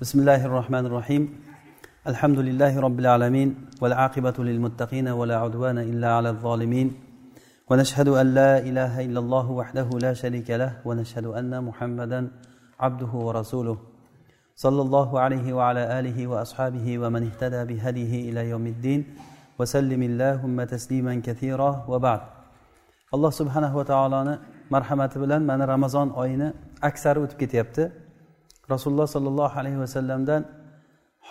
بسم الله الرحمن الرحيم الحمد لله رب العالمين والعاقبة للمتقين ولا عدوان إلا على الظالمين ونشهد أن لا إله إلا الله وحده لا شريك له ونشهد أن محمدا عبده ورسوله صلى الله عليه وعلى آله وأصحابه ومن اهتدى بهديه إلى يوم الدين وسلم اللهم تسليما كثيرا وبعد الله سبحانه وتعالى مرحمة بلن من رمضان أين أكثر وتكتبت rasululloh sollallohu alayhi vasallamdan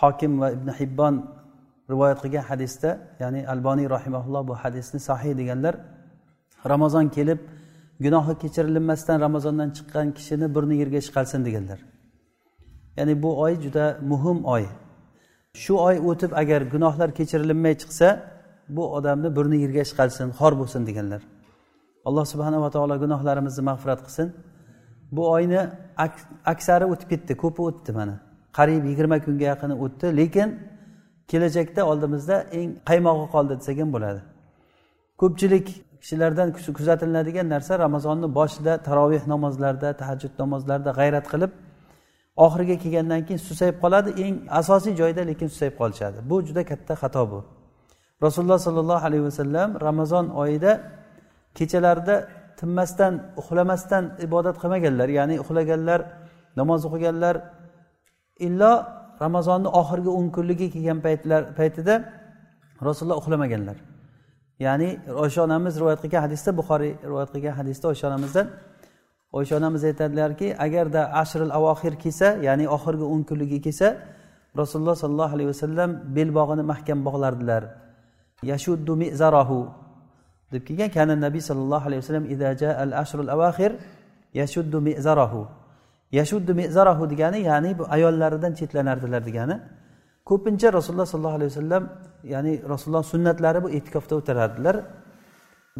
hokim va ibn hibbon rivoyat qilgan hadisda ya'ni alboniy rahimaulloh bu hadisni sahih deganlar ramazon kelib gunohi kechirilmasdan ramazondan chiqqan kishini burni yerga chiqarsin deganlar. Ya'ni bu oy juda muhim oy. Shu oy o'tib agar gunohlar kechirilmay chiqsa bu odamni burni yerga chiqarsin xor bo'lsin deganlar. Alloh subhanava taolo gunohlarimizni mag'firat qilsin. Bu oyni aksari o'tib ketdi ko'pi o'tdi mana. Qariyb yigirma kunga yaqini o'tdi lekin kelajakda oldimizda eng qaymog'i qoldi desak ham bo'ladi. Ko'pchilik kishilardan kuzatiladigan narsa ramazonni boshida taroveh namozlarida tahajjud namozlarida g'ayrat qilib oxiriga kelgandan keyin susayib qoladi. Eng asosiy joyda lekin susayib qolishadi. Bu juda katta xato bu. Rasululloh sollallohu alayhi vasallam ramazon oyida kechalarida tinmasdan uxlamasdan ibodat qilmaganlar ya'ni uxlaganlar namoz o'qiganlar illo ramazonni oxirgi o'n kunligi kelgan paytlar paytida rasululloh uxlamaganlar. Ya'ni oysha onamiz rivoyat qilgan hadisda buxoriy rivoyat qilgan hadisda oysha onamizdan oysha onamiz aytadilarki agarda ashril avohir kelsa ya'ni oxirgi o'n kunligi kelsa rasululloh sollallohu alayhi vasallam belbog'ini mahkam bog'lardilar. Yashuddu mizarahu. Deb kelgan kana nabiy sollallohu alayhi vasallam idaja al ashrul avaxir yashuddu mizarahu. Yashuddu mizarahu degani ya'ni bu ayollaridan chetlanardilar degani. Ko'pincha rasululloh sollallohu alayhi vasallam ya'ni rasululloh sunnatlari bu e'tikofda o'tirardilar.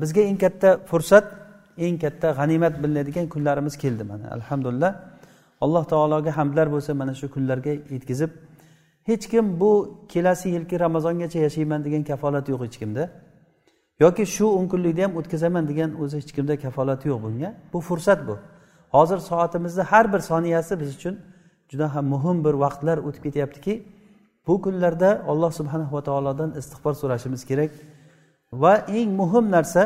Bizga eng katta fursat eng katta g'animat bilinadigan kunlarimiz keldi mana alhamdulillah. Alloh taologa hamdlar bo'lsa mana shu kunlarga yetkazib hech kim bu kelasi yilgi ramazongacha yashayman degan kafolat yo'q hech kimda. Yoki shu o'n kunlikni ham o'tkazaman degan o'zi hech kimda kafolati yo'q bunga. Bu fursat bu. Hozir soatimizni har bir soniyasi biz uchun juda ham muhim bir vaqtlar o'tib ketyaptiki bu kunlarda alloh subhanahu va taolodan istig'for so'rashimiz kerak. Va eng muhim narsa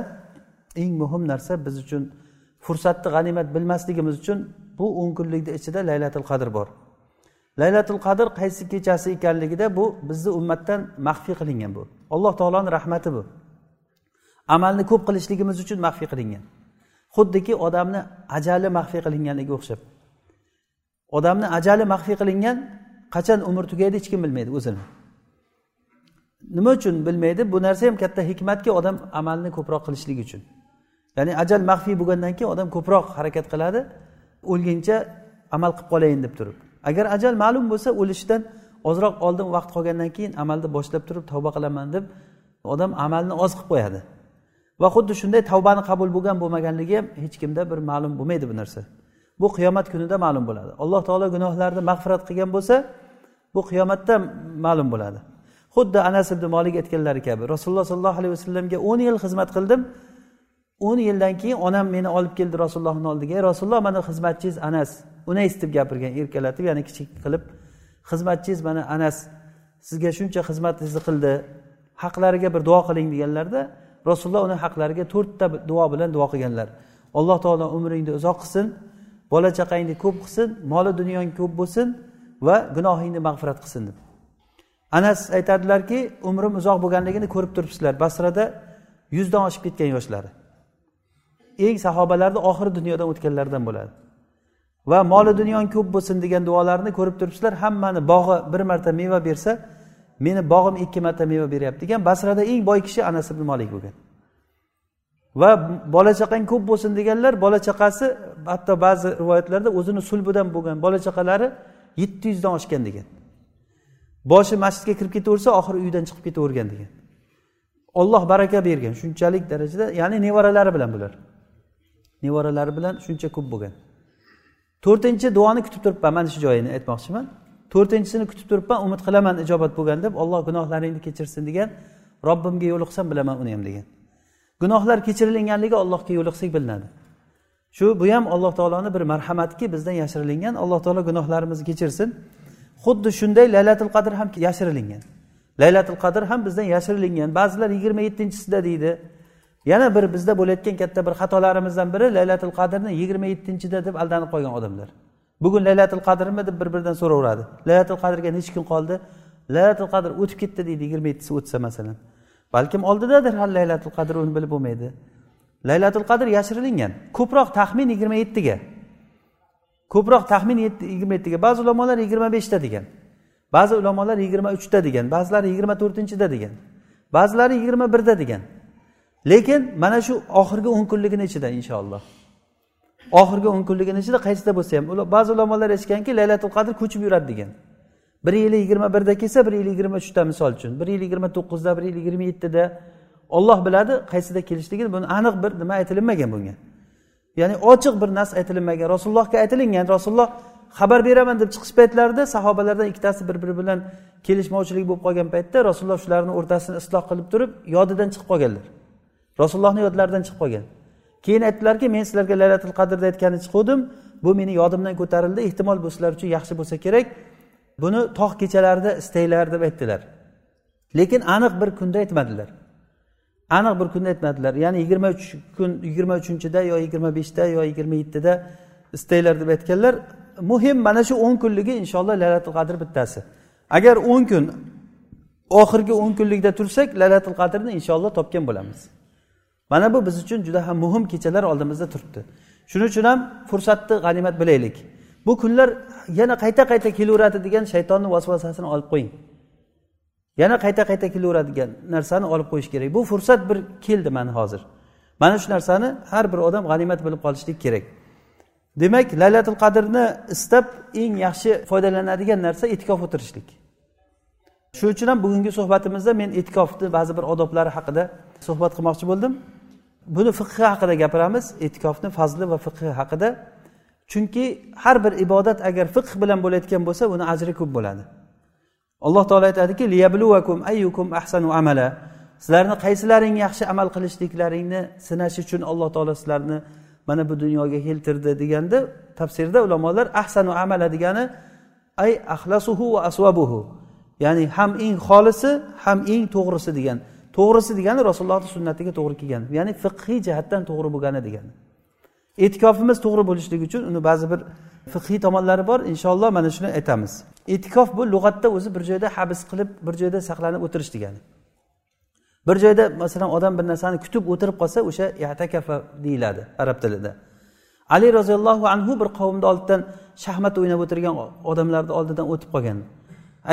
eng muhim narsa biz uchun fursatni g'animat bilmasligimiz uchun bu o'n kunlikni ichida laylatul qadr bor. Laylatul qadr qaysi kechasi ekanligida bu bizni ummatdan maxfiy qilingan bu. Alloh taoloni rahmati bu. Amalni ko'p qilishligimiz uchun maxfiy qilingan. Xuddiki odamni ajali maxfiy qilinganiga o'xshab. Odamni ajali maxfiy qilingan qachon umr tugaydi hech kim bilmaydi o'zini. Nima uchun bilmaydi? Bu narsa ham katta hikmatki odam amalni ko'proq qilishligi uchun. Ya'ni ajal maxfiy bo'lgandan keyin odam ko'proq harakat qiladi o'lguncha amal qilib qolayin deb turib. Agar ajal ma'lum bo'lsa o'lishidan ozroq oldin vaqt qolgandan keyin amalni boshlab turib tavba qilaman deb odam amalni oz qilib qo'yadi. Va xuddi shunday tavbani qabul bo'lgan bo'lmaganligi ham hech kimda bir ma'lum bo'lmaydi bu narsa. Bu qiyomat kunida ma'lum bo'ladi. Alloh taolo gunohlarni mag'firat qilgan bo'lsa bu qiyomatda ma'lum bo'ladi. Xuddi anas ibn molik aytganlari kabi rasululloh sollallohu alayhi vasallamga o'n yil xizmat qildim. O'n yildan keyin onam meni olib keldi rasulullohni oldiga. Ey rasululloh mana xizmatchingiz anas. Unays deb gapirgan erkalatib ya'ni kichik qilib xizmatchingiz mana anas sizga shuncha xizmatingizni qildi haqlariga bir duo qiling deganlarda rasululloh uni haqlariga to'rtta duo bilan duo qilganlar. Alloh taolo umringni uzoq qilsin bola chaqangni ko'p qilsin moli dunyong ko'p bo'lsin va gunohingni mag'firat qilsin deb. Anas aytadilarki umrim uzoq bo'lganligini ko'rib turibsizlar. Basrada yuzdan oshib ketgan yoshlari. Eng sahobalarni oxiri dunyodan o'tganlaridan bo'ladi. Va moli dunyong ko'p bo'lsin degan duolarni ko'rib turibsizlar. Hammani bog'i bir marta meva bersa meni bog'im ikki marta meva beryapti degan basrada eng boy kishi anas ibn molik bo'lgan. Va bola chaqang ko'p bo'lsin deganlar bola chaqasi hatto ba'zi rivoyatlarda o'zini sulbidan bo'lgan bola chaqalari yetti yuzdan oshgan degan. Boshi masjidga kirib ketaversa oxiri uydan chiqib ketavergan degan. Olloh baraka bergan shunchalik darajada ya'ni nevaralari bilan bular. Nevaralari bilan shuncha ko'p bo'lgan. To'rtinchi duoni kutib turibman mana shu joyini aytmoqchiman. To'rtinchisini kutib turibman umid qilaman ijobat bo'lgan deb olloh gunohlaringni kechirsin degan robbimga yo'liqsam bilaman uni ham degan. Gunohlar kechirilganligi allohga yo'liqsak bilinadi. Shu bu ham alloh taoloni bir marhamatiki bizdan yashirilingan alloh taolo gunohlarimizni kechirsin. Xuddi shunday laylatul qadr ham yashirilingan laylatul qadr ham bizdan yashirilingan ba'zilar yigirma yettinchisida deydi. Yana bir bizda bo'layotgan katta bir xatolarimizdan biri laylatul qadrni yigirma yettinchida deb aldanib qolgan odamlar. Bugun laylatul qadrmi deb bir biridan so'raveradi. Laylatul qadrga necha kun qoldi. Laylatul qadr o'tib ketdi deydi yigirma yettisi o'tsa masalan. Balkim oldidadir hali laylatul qadr uni bilib bo'lmaydi. Laylatul qadr yashirilingan ko'proq taxmin yigirma yettiga. Ko'proq taxmin yigirma yettiga. Ba'zi ulamolar yigirma beshda degan. Ba'zi ulamolar yigirma uchda degan. Ba'zilari yigirma to'rtinchida degan. Ba'zilari yigirma birda degan. Lekin mana shu oxirgi o'n kunligini ichida inshaalloh. Oxirgi o'n kunligini ichida qaysida bo'lsa ham. Ba'zi ulamolar aytishganki laylatul qadr ko'chib yuradi degan. Bir yili yigirma birda kelsa bir yil yigirma uchda misol uchun. Bir yil yigirma to'qqizda bir yil yigirma yettida. Olloh biladi qaysida kelishligini buni aniq bir nima aytilinmagan bunga. Ya'ni ochiq bir nas aytilinmagan. Rasulullohga aytilingan. Rasululloh xabar beraman deb chiqish paytlarida sahobalardan ikkitasi bir biri bilan kelishmovchilik bo'lib qolgan paytda rasululloh shularni o'rtasini isloh qilib turib yodidan chiqib qolganlar. Rasulullohni yodlaridan chiqib qolgan. Keyin aytdilarki men sizlarga laylatul qadrda aytgani chiquvdim. Bu meni yodimdan ko'tarildi. Ehtimol bu sizlar uchun yaxshi bo'lsa kerak. Buni tog' kechalarida istanglar deb aytdilar. Lekin aniq bir kunda aytmadilar. Aniq bir kunda aytmadilar. Ya'ni yigirma uch kun yigirma uchinchida yo yigirma beshda yo yigirma yettida istanglar deb aytganlar. Muhim mana shu o'n kunligi inshaalloh laylatul qadr bittasi. Agar o'n kun oxirgi o'n kunlikda tursak laylatul qadrni inshaalloh topgan bo'lamiz. Mana bu biz uchun juda ham muhim kechalar oldimizda turibdi. Shuning uchun ham fursatni g'animat bilaylik. Bu kunlar yana qayta qayta kelaveradi degan shaytonni vasvasasini olib qo'ying. Yana qayta qayta kelaveradigan narsani olib qo'yish kerak. Bu fursat bir keldi mana hozir. Mana shu narsani har bir odam g'animat bilib qolishlik kerak. Demak laylatul qadrni istab eng yaxshi foydalanadigan narsa e'tikof o'tirishlik. Shuning uchun ham bugungi suhbatimizda men e'tikofni ba'zi bir odoblari haqida suhbat qilmoqchi bo'ldim. Buni fiqhi haqida gapiramiz e'tikofni fazli va fiqhi haqida. Chunki har bir ibodat agar fiqh bilan bo'layotgan bo'lsa uni ajri ko'p bo'ladi. Alloh taolo aytadiki ayyukum ahsanu amala. Sizlarni qaysilaring yaxshi amal qilishliklaringni sinash uchun alloh taolo sizlarni mana bu dunyoga keltirdi deganda tafsirda ulamolar ahsanu amala degani ay ahlasuhu va asvabuhu ya'ni ham eng xolisi ham eng to'g'risi degan. To'g'risi degani rasulullohni sunnatiga to'g'ri kelgan. Ya'ni fiqhiy jihatdan to'g'ri bo'lgani degani. E'tikofimiz to'g'ri bo'lishligi uchun uni ba'zi bir fiqhiy tomonlari bor. Inshaalloh mana shuni aytamiz. E'tikof bu lug'atda o'zi bir joyda habs qilib bir joyda saqlanib o'tirish degani. Bir joyda masalan odam bir narsani kutib o'tirib qolsa o'sha yatakafa deyiladi arab tilida. Ali roziyallohu anhu bir qavmni oldidan shaxmat o'ynab o'tirgan odamlarni oldidan o'tib qolgan.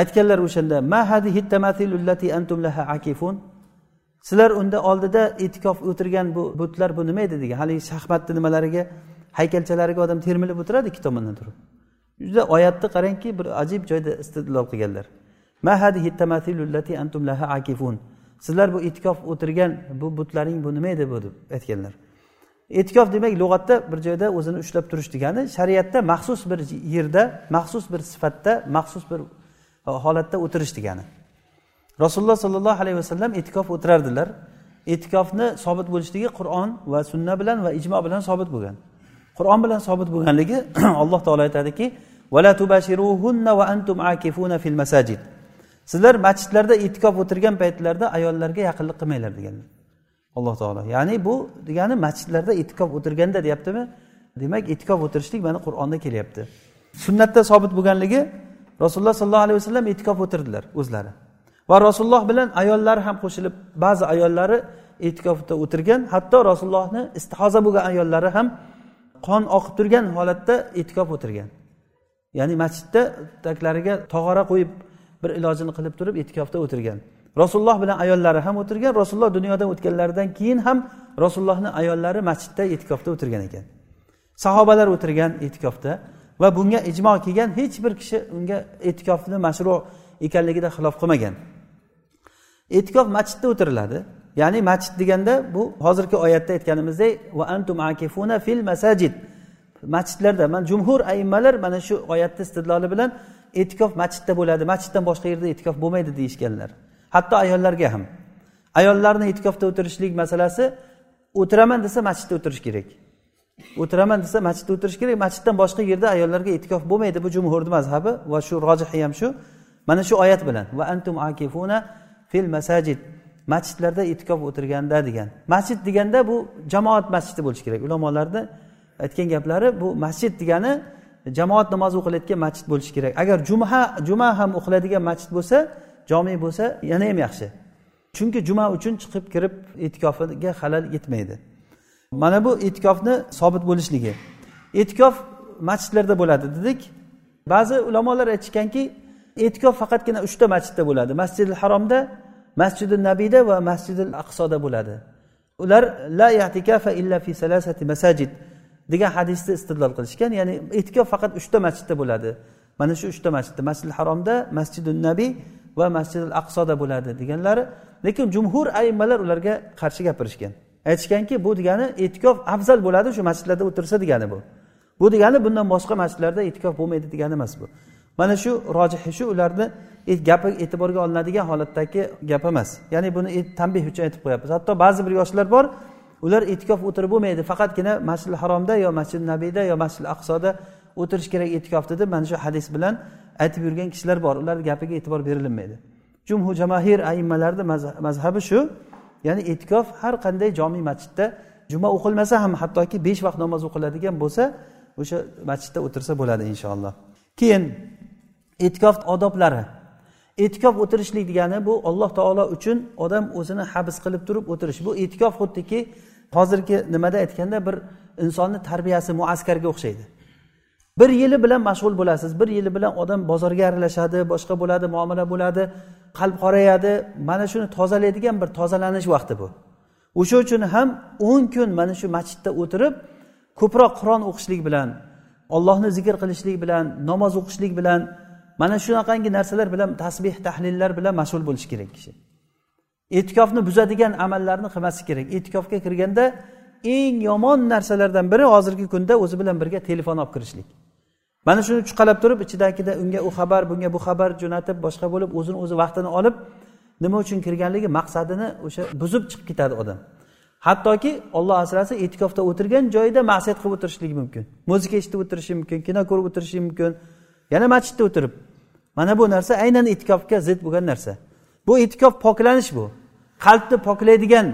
Aytganlar o'shanda ma antum laha akifun? Sizlar unda oldida e'tikof o'tirgan bu butlar bu nima edi degan. Haligi shaxmatni nimalariga haykalchalariga odam termilib o'tiradi ikki tomondan turib. Juda oyatni qarangki bir ajib joyda istidlol qilganlar. Sizlar bu e'tikof o'tirgan bu butlaring bu nima edi bu deb aytganlar. E'tikof demak lug'atda bir joyda o'zini ushlab turish degani shariatda maxsus bir yerda maxsus bir sifatda maxsus bir holatda o'tirish degani. Rasululloh sollallohu alayhi vasallam e'tikof o'tirardilar. E'tikofni sobit bo'lishligi qur'on va sunna bilan va ijmo bilan sobit bo'lgan. Qur'on bilan sobit bo'lganligi alloh taolo aytadiki sizlar masjidlarda e'tikof o'tirgan paytlarda ayollarga yaqinlik qilmanglar deganlar. Alloh taolo. Ya'ni bu degani masjidlarda e'tikof o'tirganda deyaptimi? Demak e'tikof o'tirishlik mana qur'onda kelyapti. Sunnatda sobit bo'lganligi rasululloh sollallohu alayhi vasallam e'tikof o'tirdilar o'zlari. Va rasululloh bilan ayollari ham qo'shilib ba'zi ayollari e'tikofda o'tirgan hatto rasulullohni istihoza bo'lgan ayollari ham qon oqib turgan holatda e'tikof o'tirgan. Ya'ni masjidda taklariga tog'ora qo'yib bir ilojini qilib turib e'tikofda o'tirgan. Rasululloh bilan ayollari ham o'tirgan rasululloh dunyodan o'tganlaridan keyin ham rasulullohni ayollari masjidda e'tikofda o'tirgan ekan. Sahobalar o'tirgan e'tikofda va bunga ijmo kelgan hech bir kishi unga e'tikofni mashru ekanligida xilof qilmagan. E'tikof masjidda o'tiriladi. Ya'ni masjid deganda bu hozirgi oyatda aytganimizdek va antum akifuna fil masajid. Masjidlarda man jumhur aimmalar mana shu oyatni istidloli bilan e'tikof masjidda bo'ladi. Masjiddan boshqa yerda e'tikof bo'lmaydi deyishganlar. Hatto ayollarga ham. Ayollarni e'tikofda o'tirishlik masalasi o'tiraman desa masjidda o'tirish kerak. O'tiraman desa masjidda o'tirish kerak. Masjiddan boshqa yerda ayollarga e'tikof bo'lmaydi. Bu jumhurni mazhabi va shu rojihi ham shu. Mana shu oyat bilan va antum akifuna fil masajid masjidlarda e'tikof o'tirganda degan. Masjid deganda bu jamoat masjidi bo'lishi kerak. Ulamolarni aytgan gaplari bu masjid degani jamoat namozi o'qilayotgan masjid bo'lishi kerak. Agar juma juma ham o'qiladigan masjid bo'lsa jomiy bo'lsa yana ham yaxshi. Chunki juma uchun chiqib kirib e'tikofiga halal yetmaydi. Mana bu e'tikofni sobit bo'lishligi. E'tikof masjidlarda bo'ladi dedik. Ba'zi ulamolar aytishganki e'tikof faqatgina uchta masjidda bo'ladi. Masjidil haromda masjidi nabiyda va masjidil aqsoda bo'ladi. Ular la yatikafa illa fi salasati masajid degan hadisni istidlol qilishgan ya'ni e'tikof faqat uchta masjidda bo'ladi. Mana shu uchta masjidda masjidil haromda masjidi nabiy va masjidil aqsoda bo'ladi deganlari. Lekin jumhur ayimmalar ularga qarshi gapirishgan. Aytishganki bu degani e'tikof afzal bo'ladi shu masjidlarda o'tirsa degani bu. Bu degani bundan boshqa masjidlarda e'tikof bo'lmaydi degani emas bu. Mana shu rojihi shu ularni gapi e'tiborga olinadigan holatdagi gap emas. Ya'ni buni tanbeh uchun aytib qo'yapmiz. Hatto ba'zi bir yoshlar bor ular e'tikof o'tirib bo'lmaydi. Faqatgina masjidi haromda yo masjidi nabiyda yo masjidi aqsoda o'tirish kerak e'tikofda deb mana shu hadis bilan aytib yurgan kishilar bor. Ularni gapiga e'tibor berilmaydi. Jumhu jamahir aimmalarni mazhabi shu. Ya'ni e'tikof har qanday jomiy masjidda juma o'qilmasa ham hattoki besh vaqt namoz o'qiladigan bo'lsa o'sha masjidda o'tirsa bo'ladi inshaalloh. Keyin e'tikof odoblari. E'tikof o'tirishlik degani bu alloh taolo uchun odam o'zini habs qilib turib o'tirish. Bu e'tikof xuddiki hozirgi nimada aytganda bir insonni tarbiyasi muaskarga o'xshaydi. Bir yili bilan mashg'ul bo'lasiz bir yili bilan odam bozorga aralashadi boshqa bo'ladi muomala bo'ladi qalb qorayadi. Mana shuni tozalaydigan bir tozalanish vaqti bu. O'sha uchun ham o'n kun mana shu masjidda o'tirib ko'proq qur'on o'qishlik bilan ollohni zikr qilishlik bilan namoz o'qishlik bilan mana shunaqangi narsalar bilan tasbeh tahlillar bilan mashg'ul bo'lishi kerak kishi. E'tikofni buzadigan amallarni qilmaslik kerak. E'tikofga kirganda eng yomon narsalardan biri hozirgi kunda o'zi bilan birga telefon olib kirishlik. Mana shuni chuqalab turib ichidagida unga u xabar bunga bu xabar jo'natib boshqa bo'lib o'zini o'zi vaqtini olib nima uchun kirganligi maqsadini o'sha buzib chiqib ketadi odam. Hattoki olloh asrasin e'tikofda o'tirgan joyida ma'siyat qilib o'tirishligi mumkin. Muzika eshitib o'tirishi mumkin kino ko'rib o'tirishi mumkin yana masjidda o'tirib mana bu narsa aynan e'tikofga zid bo'lgan narsa. Bu e'tikof poklanish bu. Qalbni poklaydigan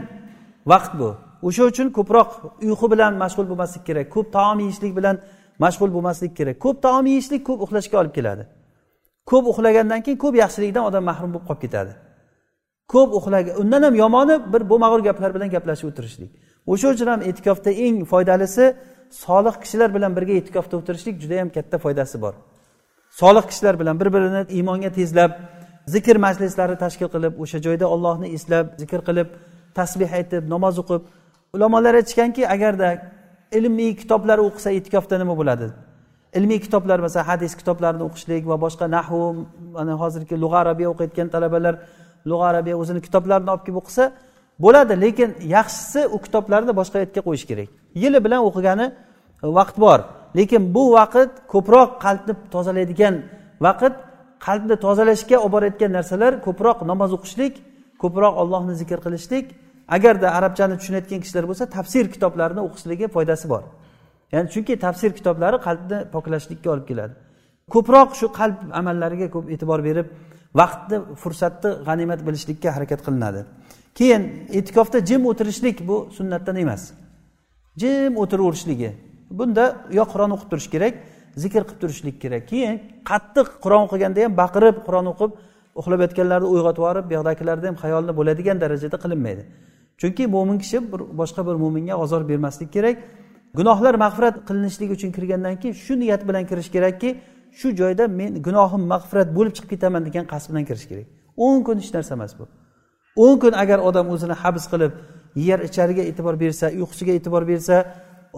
vaqt bu. O'sha uchun ko'proq uyqu bilan mashg'ul bo'lmaslik kerak ko'p taom yeyishlik bilan mashg'ul bo'lmaslik kerak. Ko'p taom yeyishlik ko'p uxlashga olib keladi. Ko'p uxlagandan keyin ko'p yaxshilikdan odam mahrum bo'lib qolib ketadi. Ko'p uxlagan undan ham yomoni bir bo'lmag'ur gaplar bilan gaplashib o'tirishlik. O'sha uchun ham e'tikofda eng foydalisi solih kishilar bilan birga e'tikofda o'tirishlik juda yam katta foydasi bor. Solih kishilar bilan bir birini iymonga tezlab zikr majlislari tashkil qilib o'sha joyda ollohni eslab zikr qilib tasbeh aytib namoz o'qib ulamolar aytishganki agarda ilmiy kitoblar o'qisa e'tikofda nima bo'ladi? Ilmiy kitoblar masalan hadis kitoblarini o'qishlik va boshqa nahu mana hozirgi lug'a arabiya o'qiyotgan talabalar lug'a arabiya o'zini kitoblarini olib kelib o'qisa bo'ladi lekin yaxshisi u kitoblarni boshqa yerga qo'yish kerak. Yili bilan o'qigani vaqt bor. Lekin bu vaqt ko'proq qalbni tozalaydigan vaqt qalbni tozalashga olib borayotgan narsalar ko'proq namoz o'qishlik ko'proq ollohni zikr qilishlik agarda arabchani tushunayotgan kishilar bo'lsa tafsir kitoblarini o'qishligi foydasi bor. Ya'ni chunki tafsir kitoblari qalbni poklashlikka olib keladi. Ko'proq shu qalb amallariga ko'p e'tibor berib vaqtni fursatni g'animat bilishlikka harakat qilinadi. Keyin e'tikofda jim o'tirishlik bu sunnatdan emas. Jim o'tiraverishligi bunda yo qur'on o'qib turish kerak zikr qilib turishlik kerak. Keyin qattiq qur'on o'qiganda ham baqirib qur'on o'qib uxlab yotganlarni uyg'otib yuborib bu yoqdagilarni ham xayolini bo'ladigan darajada qilinmaydi. Chunki mo'min kishi bir boshqa bir mo'minga ozor bermaslik kerak. Gunohlar mag'firat qilinishligi uchun kirgandan keyin shu niyat bilan kirish kerakki shu joyda men gunohim mag'firat bo'lib chiqib ketaman degan qasd bilan kirish kerak. O'n kun hech narsa emas bu. O'n kun agar odam o'zini habs qilib yer ichariga e'tibor bersa uyqusiga e'tibor bersa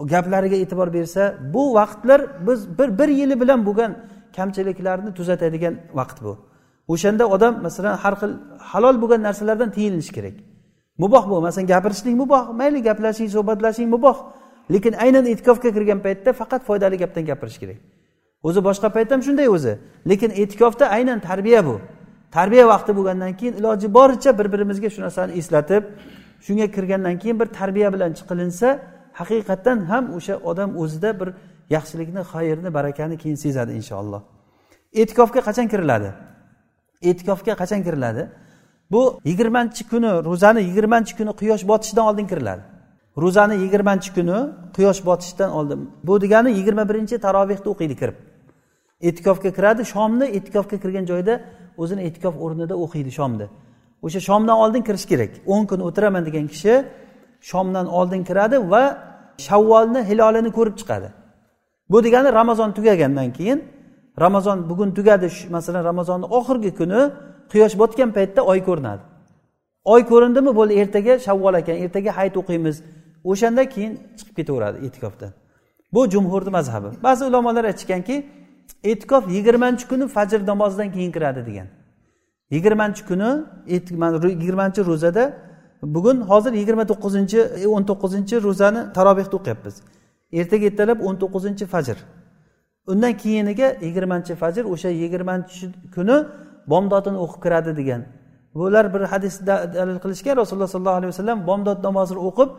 gaplariga e'tibor bersa bu vaqtlar biz bir bir yili bilan bo'lgan kamchiliklarni tuzatadigan vaqt bu. O'shanda odam masalan har xil halol bo'lgan narsalardan tiyilinishi kerak. Muboh bu. Masalan gapirishlik muboh. Mayli gaplashing suhbatlashing muboh. Lekin aynan e'tikofga kirgan paytda faqat foydali gapdan gapirish kerak. O'zi boshqa payt ham shunday o'zi. Lekin e'tikofda aynan tarbiya bu. Tarbiya vaqti bo'lgandan keyin iloji boricha bir birimizga shu narsani eslatib shunga kirgandan keyin bir tarbiya bilan chiqilinsa haqiqatdan ham o'sha odam o'zida bir yaxshilikni xayrni barakani keyin sezadi inshaalloh. E'tikofga qachon kiriladi? E'tikofga qachon kiriladi? Bu yigirmanchi kuni ro'zani yigirmanchi kuni quyosh botishidan oldin kiriladi. Ro'zani yigirmanchi kuni quyosh botishidan oldin. Bu degani yigirma birinchi tarovehni o'qiydi kirib. E'tikofga kiradi shomni e'tikofga kirgan joyda o'zini e'tikof o'rnida o'qiydi shomni. O'sha shomdan oldin kirish kerak. o'n kun o'tiraman degan kishi shomdan oldin kiradi va shavvolni hilolini ko'rib chiqadi. Bu degani ramazon tugagandan keyin ramazon bugun tugadi masalan ramazonni oxirgi kuni quyosh botgan paytda oy ko'rinadi. Oy ko'rindimi bo'ldi ertaga shavvol ekan ertaga hayit o'qiymiz. O'shanda keyin chiqib ketaveradi e'tikofdan. Bu jumhurni mazhabi. Ba'zi ulamolar aytishganki e'tikof yigirmanchi kuni fajr namozidan keyin kiradi degan. Yigirmanchi kuni yigirmanchi ro'zada bugun hozir yigirma to'qqizinchi e, o'n to'qqizinchi ro'zani tarobehda o'qiyapmiz ertaga ertalab o'n to'qqizinchi fajr. Undan keyiniga yigirmanchi fajr o'sha yigirmanchi kuni bomdodini o'qib kiradi degan. Bular bir hadisda dalil qilishgan rasululloh sollallohu alayhi vasallam bomdod namozini o'qib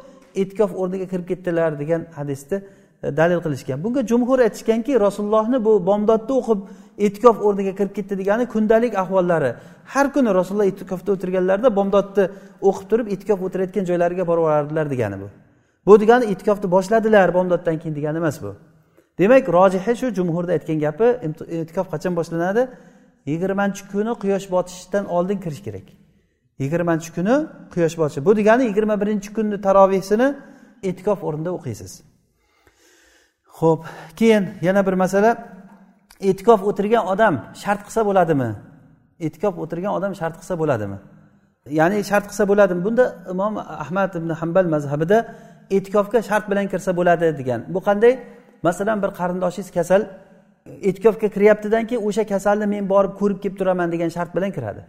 e'tikof o'rniga kirib ketdilar degan hadisni E, dalil qilishgan. Bunga jumhur aytishganki rasulullohni bu bomdodda o'qib e'tikof o'rniga kirib ketdi degani kundalik ahvollari. Har kuni rasululloh e'tikofda o'tirganlarida bomdodni o'qib turib e'tikof o'tirayotgan joylariga borib borardilar degani bu. Bu degani e'tikofni boshladilar bomdoddan keyin degani emas bu. Demak rojihi shu jumhurni aytgan gapi e'tikof qachon boshlanadi? Yigirmanchi kuni quyosh botishidan oldin kirish kerak. Yigirmanchi kuni quyosh botishi bu degani yigirma birinchi kunni tarovehsini e'tikof o'rnida o'qiysiz. Ho'p keyin yana bir masala. E'tikof o'tirgan odam shart qilsa bo'ladimi? E'tikof o'tirgan odam shart qilsa bo'ladimi? Ya'ni shart qilsa bo'ladimi? Bunda imom ahmad ibn hambal mazhabida e'tikofga shart bilan kirsa bo'ladi degan. Bu qanday? Masalan bir qarindoshingiz kasal e'tikofga kiryaptidan keyin o'sha kasalni men borib ko'rib kelib turaman degan shart bilan kiradi.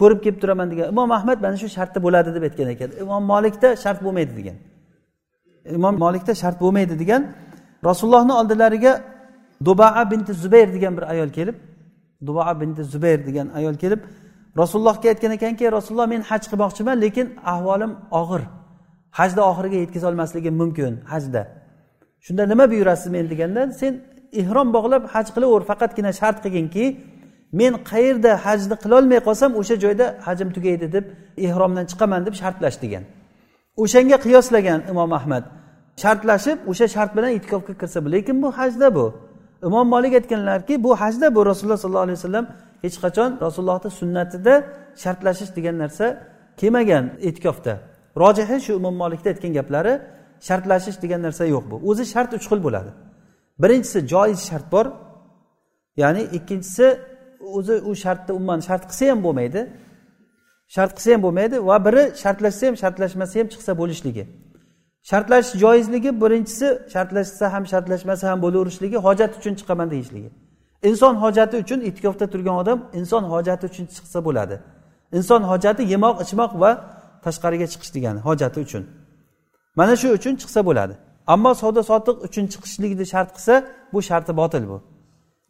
Ko'rib kelib turaman degan. Imom ahmad mana shu shartda bo'ladi deb aytgan ekan. Imom molikda shart bo'lmaydi degan. Imom molikda shart bo'lmaydi degan rasulullohni oldilariga dubaa binti zubayr degan bir ayol kelib dubaa binti zubayr degan ayol kelib rasulullohga aytgan ekanki rasululloh men haj qilmoqchiman lekin ahvolim og'ir. Hajni oxiriga yetkazolmasligim mumkin hajda. Shunda nima buyurasiz men? deganda sen ehrom bog'lab haj qilaver faqatgina shart qilginki men qayerda hajni qilolmay qolsam o'sha joyda hajim tugaydi deb ehromdan chiqaman deb shartlash degan. O'shanga qiyoslagan imom ahmad. Shartlashib o'sha shart bilan itkofga kirsa lekin bu hajda bu. Imom molik aytganlarki bu hajda bu rasululloh sollallohu alayhi vasallam hech qachon rasulullohni sunnatida shartlashish degan narsa kelmagan e'tikofda. Rojihi shu imom molikni aytgan gaplari shartlashish degan narsa yo'q bu. O'zi shart uch xil bo'ladi. Birinchisi joiz shart bor. Ya'ni ikkinchisi o'zi u shartni umuman shart qilsa ham bo'lmaydi. Shart qilsa ham bo'lmaydi va biri shartlashsa ham shartlashmasa ham chiqsa bo'lishligi. Shartlashish joizligi birinchisi shartlashsa ham shartlashmasa ham bo'laverishligi hojat uchun chiqaman deyishligi. Inson hojati uchun e'tikofda turgan odam inson hojati uchun chiqsa bo'ladi. Inson hojati yemoq ichmoq va tashqariga chiqish degani hojati uchun. Mana shu uchun chiqsa bo'ladi. Ammo savdo sotiq uchun chiqishlikni shart qilsa bu sharti botil bu.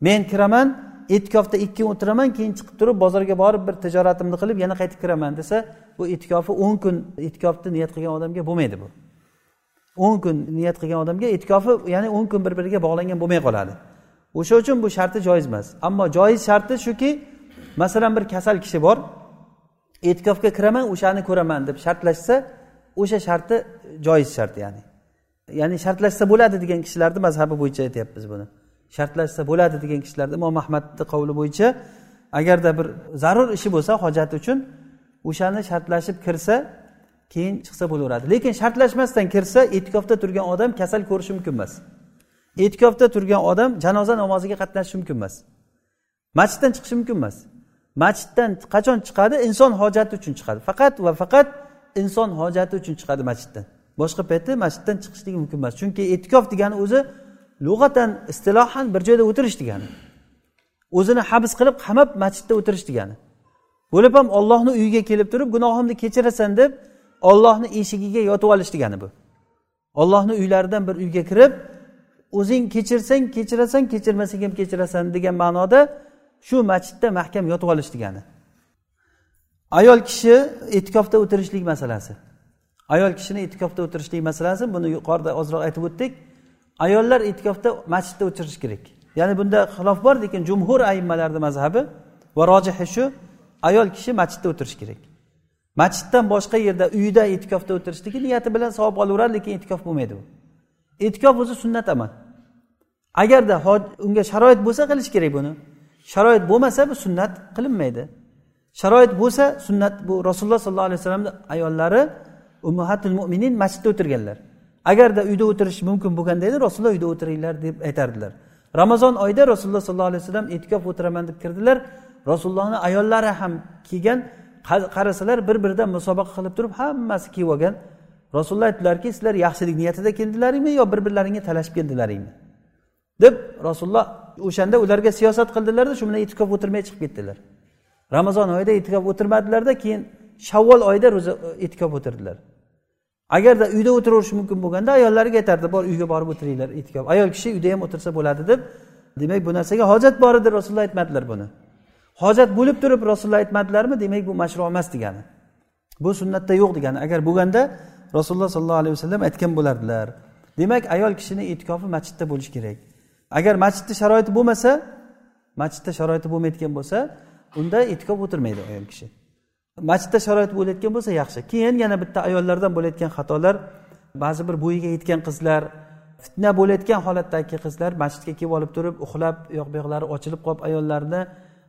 Men kiraman e'tikofda ikki kun o'tiraman keyin chiqib turib bozorga borib bir tijoratimni qilib yana qaytib kiraman desa bu e'tikofi o'n kun e'tikofni niyat qilgan odamga bo'lmaydi bu. O'n kun niyat qilgan odamga e'tikofi ya'ni o'n kun bir biriga bog'langan bo'lmay qoladi. O'sha uchun bu sharti joiz emas ammo joiz sharti shuki masalan bir kasal kishi bor e'tikofga kiraman o'shani ko'raman deb shartlashsa o'sha sharti joiz shart ya'ni. Ya'ni shartlashsa bo'ladi degan kishilarni mazhabi bo'yicha aytyapmiz buni. Shartlashsa bo'ladi degan kishilarni imom ahmadni qavli bo'yicha agarda bir zarur ishi bo'lsa hojati uchun o'shani shartlashib kirsa keyin chiqsa bo'laveradi. Lekin shartlashmasdan kirsa e'tikofda turgan odam kasal ko'rishi mumkin emas. E'tikofda turgan odam janoza namoziga qatnashishi mumkin emas. Masjiddan chiqishi mumkin emas. Masjiddan qachon chiqadi? Inson hojati uchun chiqadi. Faqat va faqat inson hojati uchun chiqadi masjiddan. Boshqa paytda masjiddan chiqishligi mumkin emas. Chunki e'tikof degani o'zi lug'atan istilohan bir joyda o'tirish degani. O'zini habs qilib qamab masjidda o'tirish degani. Bo'lib ham ollohni uyiga kelib turib gunohimni kechirasan deb ollohni eshigiga yotib olish degani bu. Ollohni uylaridan bir uyga kirib o'zing kechirsang kechirasan kechirmasang ham kechirasan degan ma'noda shu masjidda mahkam yotib olish degani. Ayol kishi e'tikofda o'tirishlik masalasi. Ayol kishini e'tikofda o'tirishlik masalasi buni yuqorida ozroq aytib o'tdik. Ayollar e'tikofda masjidda o'tirishi kerak. Ya'ni bunda xilof bor lekin jumhur ayimmalarni mazhabi va rojihi shu ayol kishi masjidda o'tirishi kerak. Masjiddan boshqa yerda uyida e'tikofda o'tirishligi niyati bilan savob olaveradi lekin e'tikof bo'lmaydi u e'tikof o'zi sunnat amal. Agarda unga sharoit bo'lsa qilish kerak buni. Sharoit bo'lmasa bu sunnat qilinmaydi. Sharoit bo'lsa sunnat bu rasululloh sollallohu alayhi vasallamni ayollari ummahatul mo'minin masjidda o'tirganlar. Agarda uyda o'tirish mumkin bo'lganda edi rasululloh uyda o'tiringlar deb aytardilar. Ramazon oyida rasululloh sollallohu alayhi vasallam e'tikof o'tiraman deb kirdilar. Rasulullohni ayollari ham kelgan qarasalar bir biridan musobaqa qilib turib hammasi kiyib olgan. Rasululloh aytdilarki sizlar yaxshilik niyatida keldilaringmi yo bir birlaringga talashib keldilaringmi? Deb rasululloh o'shanda ularga siyosat qildilarda shu bilan e'tikof o'tirmay chiqib ketdilar. Ramazon oyida e'tikof o'tirmadilarda keyin shavvol oyida ro'za e'tikof o'tirdilar. Agarda uyda o'tiraverish mumkin bo'lganda ayollariga aytardi bor uyga borib o'tiringlar e'tikof. Ayol kishi uyda ham o'tirsa bo'ladi deb demak bu narsaga hojat bor edi rasululloh aytmadilar buni. Hojat bo'lib turib rasululloh aytmadilarmi demak bu mashru emas degani. Bu sunnatda yo'q degani. Agar bo'lganda rasululloh sollallohu alayhi vasallam aytgan bo'lardilar. Demak ayol kishini e'tikofi masjidda bo'lishi kerak. Agar masjidni sharoiti bo'lmasa masjidda sharoiti bo'lmayotgan bo'lsa unda e'tikof o'tirmaydi ayol kishi. Masjidda sharoit bo'layotgan bo'lsa yaxshi. Keyin yana bitta ayollardan bo'layotgan xatolar. Ba'zi bir bo'yiga yetgan qizlar fitna bo'layotgan holatdagi qizlar masjidga kelib olib turib uxlab u yoq bu yoqlari ochilib qolib ayollarni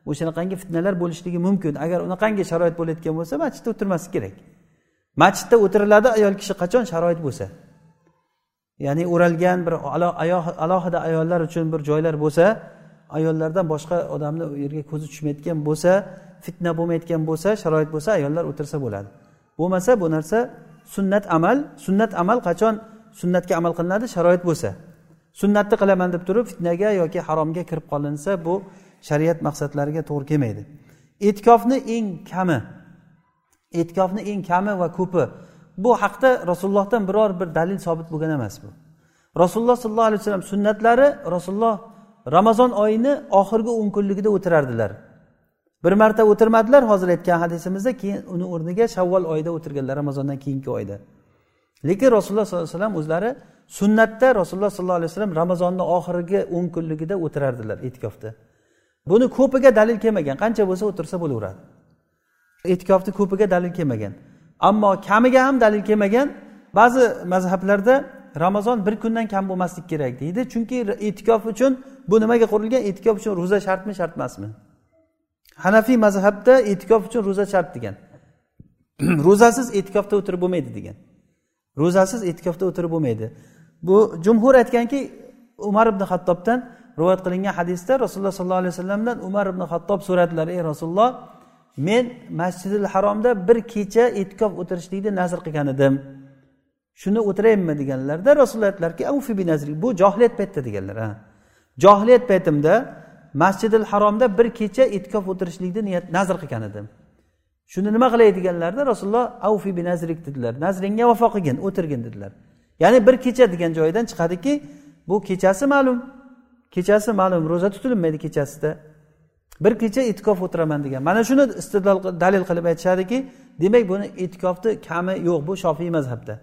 o'shanaqangi fitnalar bo'lishligi mumkin. Agar unaqangi sharoit bo'layotgan bo'lsa masjidda o'tirmaslik kerak. Masjidda o'tiriladi ayol kishi qachon sharoit bo'lsa? Ya'ni o'ralgan bir alohida ayollar uchun bir joylar bo'lsa ayollardan boshqa odamni u yerga ko'zi tushmayotgan bo'lsa fitna bo'lmayotgan bo'lsa sharoit bo'lsa ayollar o'tirsa bo'ladi. Bo'lmasa bu narsa sunnat amal sunnat amal qachon sunnatga amal qilinadi? Sharoit bo'lsa. Sunnatni qilaman deb turib fitnaga yoki haromga kirib qolinsa bu shariat maqsadlariga to'g'ri kelmaydi. E'tikofni eng kami e'tikofni eng kami va ko'pi bu haqda rasulullohdan biror bir dalil sobit bo'lgan emas bu. Rasululloh sollallohu alayhi vasallam sunnatlari rasululloh ramazon oyini oxirgi o'n kunligida o'tirardilar. Bir marta o'tirmadilar hozir aytgan hadisimizda keyin uni o'rniga shavvol oyida o'tirganlar ramazondan keyingi oyda. Lekin rasululloh sollallohu alayhi vasallam o'zlari sunnatda rasululloh sollallohu alayhi vasallam ramazonni oxirgi o'n kunligida o'tirardilar e'tikofda. Buni ko'piga dalil kelmagan. Qancha bo'lsa o'tirsa bo'laveradi. E'tikofni ko'piga dalil kelmagan. Ammo kamiga ham dalil kelmagan. Ba'zi mazhablarda ramazon bir kundan kam bo'lmaslik kerak deydi. Chunki e'tikof uchun bu nimaga qurilgan? E'tikof uchun ro'za shartmi shart emasmi hanafiy mazhabda e'tikof uchun ro'za shart degan. Ro'zasiz e'tikofda o'tirib bo'lmaydi degan. Ro'zasiz e'tikofda o'tirib bo'lmaydi. Bu jumhur aytganki umar ibn hattobdan rivoyat qilingan hadisda rasululloh sollallohu alayhi vasallamdan umar ibn hattob so'radilar ey rasululloh men masjidil haromda bir kecha e'tikof o'tirishlikni nazr qilgan edim. Shuni o'tiraymi deganlarda rasululloh aytdilarki bu johiliyat paytida deganlar ha. Johiliyat paytimda masjidil haromda bir kecha e'tikof o'tirishlikni niyat nazr qilgan edim. Shuni nima qilay? deganlarida rasululloh avfi bi nazrik dedilar. Nazringga vafo qilgin o'tirgin dedilar. Ya'ni bir kecha degan joyidan chiqadiki bu kechasi ma'lum. Kechasi ma'lum ro'za tutilmaydi kechasida. Bir kecha e'tikof o'tiraman degan. Mana shuni istidlol dalil qilib aytishadiki demak buni e'tikofni kami yo'q bu shofiy mazhabda.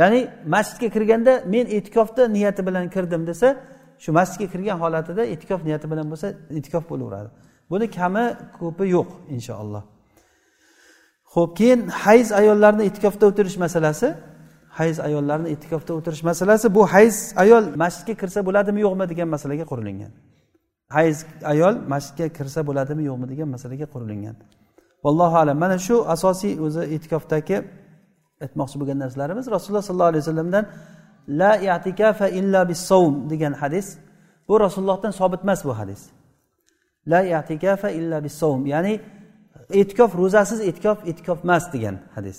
Ya'ni masjidga kirganda men e'tikofda niyati bilan kirdim desa shu masjidga kirgan holatida e'tikof niyati bilan bo'lsa e'tikof bo'laveradi. Buni kami ko'pi yo'q inshaalloh ho'p keyin hayz ayollarni e'tikofda o'tirish masalasi. Hayz ayollarni e'tikofda o'tirish masalasi. Bu hayz ayol masjidga kirsa bo'ladimi yo'qmi degan masalaga qurilingan hayz ayol masjidga kirsa bo'ladimi yo'qmi degan masalaga qurilingan vallohu alam. Mana shu asosiy o'zi e'tikofdagi aytmoqchi bo'lgan narsalarimiz. Rasululloh sollallohu alayhi vasallamdan la i'tikafa illa bissavm degan hadis. Bu rasulullohdan sobit emas bu hadis. La i'tikafa illa bissavm ya'ni e'tikof ro'zasiz e'tikof e'tikof emas degan hadis.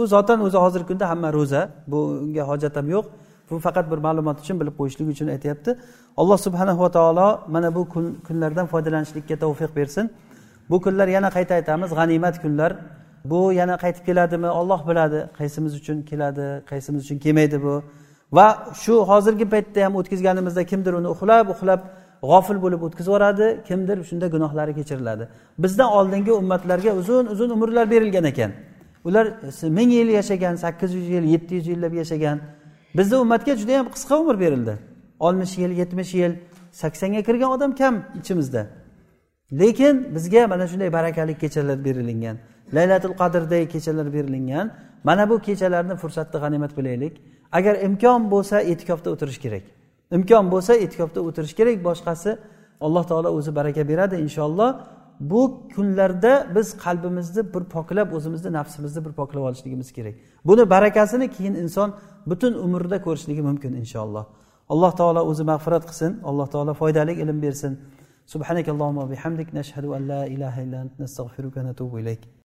U zotan o'zi hozirgi kunda hamma ro'za. Bunga hojat ham yo'q. Bu faqat bir ma'lumot uchun bilib qo'yishlik uchun aytyapti. Alloh subhanahu va taolo mana bu kunlardan foydalanishlikka tavfiq bersin. Bu kunlar yana qayta aytamiz g'animat kunlar. Bu yana qaytib keladimi? Olloh biladi. Qaysimiz uchun keladi qaysimiz uchun kelmaydi bu. Va shu hozirgi paytda ham o'tkazganimizda kimdir uni uxlab uxlab g'ofil bo'lib o'tkazib yuboradi kimdir shunda gunohlari kechiriladi. Bizdan oldingi ummatlarga uzun uzun umrlar berilgan ekan. Ular e, ming yil yashagan sakkiz yuz yil yetti yuz yillab yashagan. Bizni ummatga juda yam qisqa umr berildi. oltmish yil yetmish yil saksonga kirgan odam kam ichimizda. Lekin bizga mana shunday barakali kechalar berilingan. Laylatul qadrday kechalar berilingan. Mana bu kechalarni fursatni g'animat bilaylik. Agar imkon bo'lsa e'tikofda o'tirish kerak. Imkon bo'lsa e'tikofda o'tirish kerak. Boshqasi alloh taolo o'zi baraka beradi inshaalloh. bu kunlarda biz qalbimizni bir poklab o'zimizni nafsimizni bir poklab olishligimiz kerak. Buni barakasini keyin inson butun umrida ko'rishligi mumkin inshaalloh. Alloh taolo o'zi mag'firat qilsin alloh taolo foydali ilm bersin. Subhanak allohumma bihamdik nashhadu an la ilaha illa ant nastag'firuka va natubu ilayk.